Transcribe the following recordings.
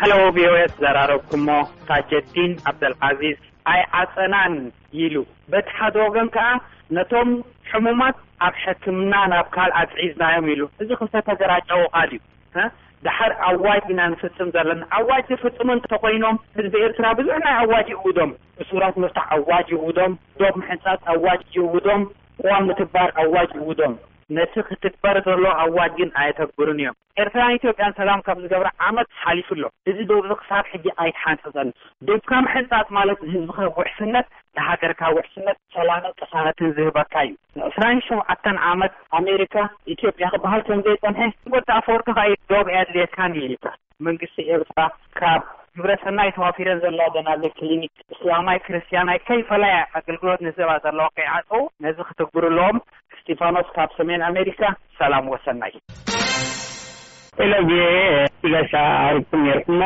ሀሎ ቪኦኤስ ዘራረብኩሞ ታጀዲን ኣብደልዓዚዝ ኣይዓፀናን ኢሉ በቲ ሓደ ወገን ከዓ ነቶም ሕሙማት ኣብ ሕክምና ናብ ካልእ ኣፅዒዝናዮም ኢሉ እዚ ክልተ ተገራጨው ቃል እዩ ደሓር ኣዋጅ ኢና ንፍፅም ዘለና ኣዋጅ ዝፍፅሙ እንተኾይኖም ህዝቢ ኤርትራ ብዙሕ ናይ ኣዋጅ ይእውዶም እሱራት ምፍታሕ ኣዋጅ ይእውዶም ዶብ ምሕንፃፅ ኣዋጅ ይእውዶም ቅዋም ምትግባር ኣዋጅ ይውዶም ነቲ ክትግበር ዘሎዎ ኣዋጅ ግን ኣየተግብሩን ኢዮም። ኤርትራን ኢትዮጵያን ሰላም ካብ ዝገብራ ዓመት ሓሊፉ ኣሎ። እዚ ዶብዚ ክሳብ ሕጂ ኣይተሓንጸጸን። ዶብካ ምሕንጻጽ ማለት ንህዝብኻ ውሕስነት፣ ንሃገርካ ውሕስነት፣ ሰላምን ቅሳነትን ዝህበካ ኢዩ። ን ዕስራን ሸውዓተን ዓመት ኣሜሪካ ኢትዮጵያ ክበሃል ከም ዘይጸንሐ፣ ወዲ ኣፈወርቂ ከኣ ኢዩ ዶብ ኣየድልየካን ኢዩ ኢልካ። መንግስቲ ኤርትራ ካብ ግብረሰናይ ተዋፊረን ዘለዋ ደናግል ክሊኒክ እስላማይ ክርስትያናይ ከይፈለያ ኣገልግሎት ንዝህባ ዘለዋ ከይዓጸዉ ነዚ ክትግብርለዎም እስጢፋኖስ ካብ ሰሜን ኣሜሪካ ሰላም ወሰናይ። ገለ ግዜ ኪገሻ ኣውሪድኩም ኔርኩሞ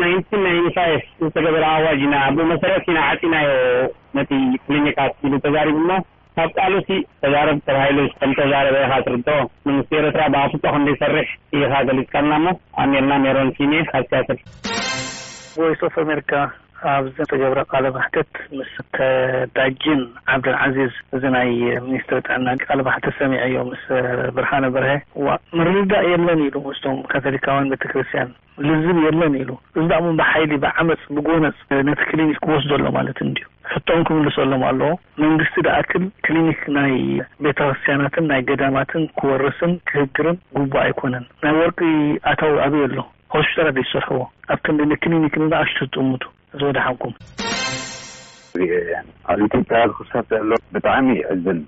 ናይንቲን ናይንቲ ፋይፍ ዝተገበረ ኣዋጅ ኢና ብመሰረት ኢና ዓጺናዮ ነቲ ክሊኒካት ኢሉ ተዛሪቡሞ። ካብ ቃሉሲ ተዛረብ ተባሂሉስ ከምተዛረበ ኢኻ ትርድኦ ንምስቲ ኤረትራ ብኣፍልጦ ከምደይሰርሕ ኢኻ ገሊጽካልና እሞ ኣሜልና ሜሮን ሲሜ ካብ ሲያትል። ቮይስ ኦፍ ኣሜሪካ ኣብ ዝተገብረ ቃለ መሕትት ምስ ተዳጂን ዓብደልዓዚዝ እዚ ናይ ሚኒስትሪ ጥዕና ቃለ መሕትት ሰሚዐዮ ምስ ብርሃነ በርሀ ዋእ ምርድዳእ የለን ኢሉ ምስቶም ካቶሊካውያን ቤተክርስትያን ልዝብ የለን ኢሉ። እዚ ደኣሞ ብሓይሊ፣ ብዓመጽ፣ ብጎነጽ ነቲ ክሊኒክ ክወስዶ ኣሎ ማለት እንድዩ። ሕቶኦም ክምልሰሎም ኣለዎ። መንግስቲ ደኣክል ክሊኒክ ናይ ቤተክርስትያናትን ናይ ገዳማትን ክወርስን ክህግርን ግቡእ ኣይኮነን። ናይ ወርቂ ኣታዊ ኣበይ ኣሎ? ሆስፒታላት ዘይትሰርሕዎ ኣብ ክንዲ ንክሊኒክ ንንኣሽቱ ትጥምቱ። እዝዎ ደሓንኩም። ኣብ ኢትዮጵያ ዝኽሰት ዘሎ ብጣዕሚ የሕዝን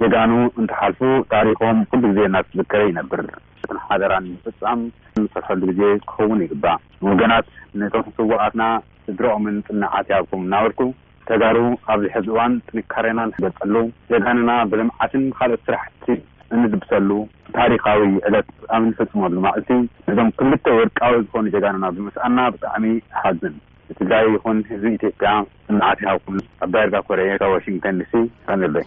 ጀጋኑ እንትሓልፉ ታሪኾም ኩሉ ግዜ እናተዘከረ ይነብር ጽንዕ ሓደራ ንምፍጻም እንሰርሐሉ ግዜ ክኸውን ይግባእ ንወገናት ነቶም ስውኣትና ስድርኦምን ጽናዓት ይሃብኩም እናበልኩ ተጋሩ ኣብዚ ሕዚ እዋን ጥንካሬና ንገልጸሉ ጀጋኑና ብልምዓትን ብኻልኦት ስራሕቲ እንድብሰሉ ታሪኻዊ ዕለት ኣብ እንፍጽመሉ መዓልቲ ነዞም ክልተ ወርቃዊ ዝኾኑ ጀጋኑና ብምስኣንና ብጣዕሚ እሓዝን። ንትግራይ ይኹን ህዝቢ ኢትዮጵያ ጽንዓት ይሃብኩም። ኣባ ይርጋ ኮረየ ካብ ዋሺንግተን ዲሲ የቀንየለይ።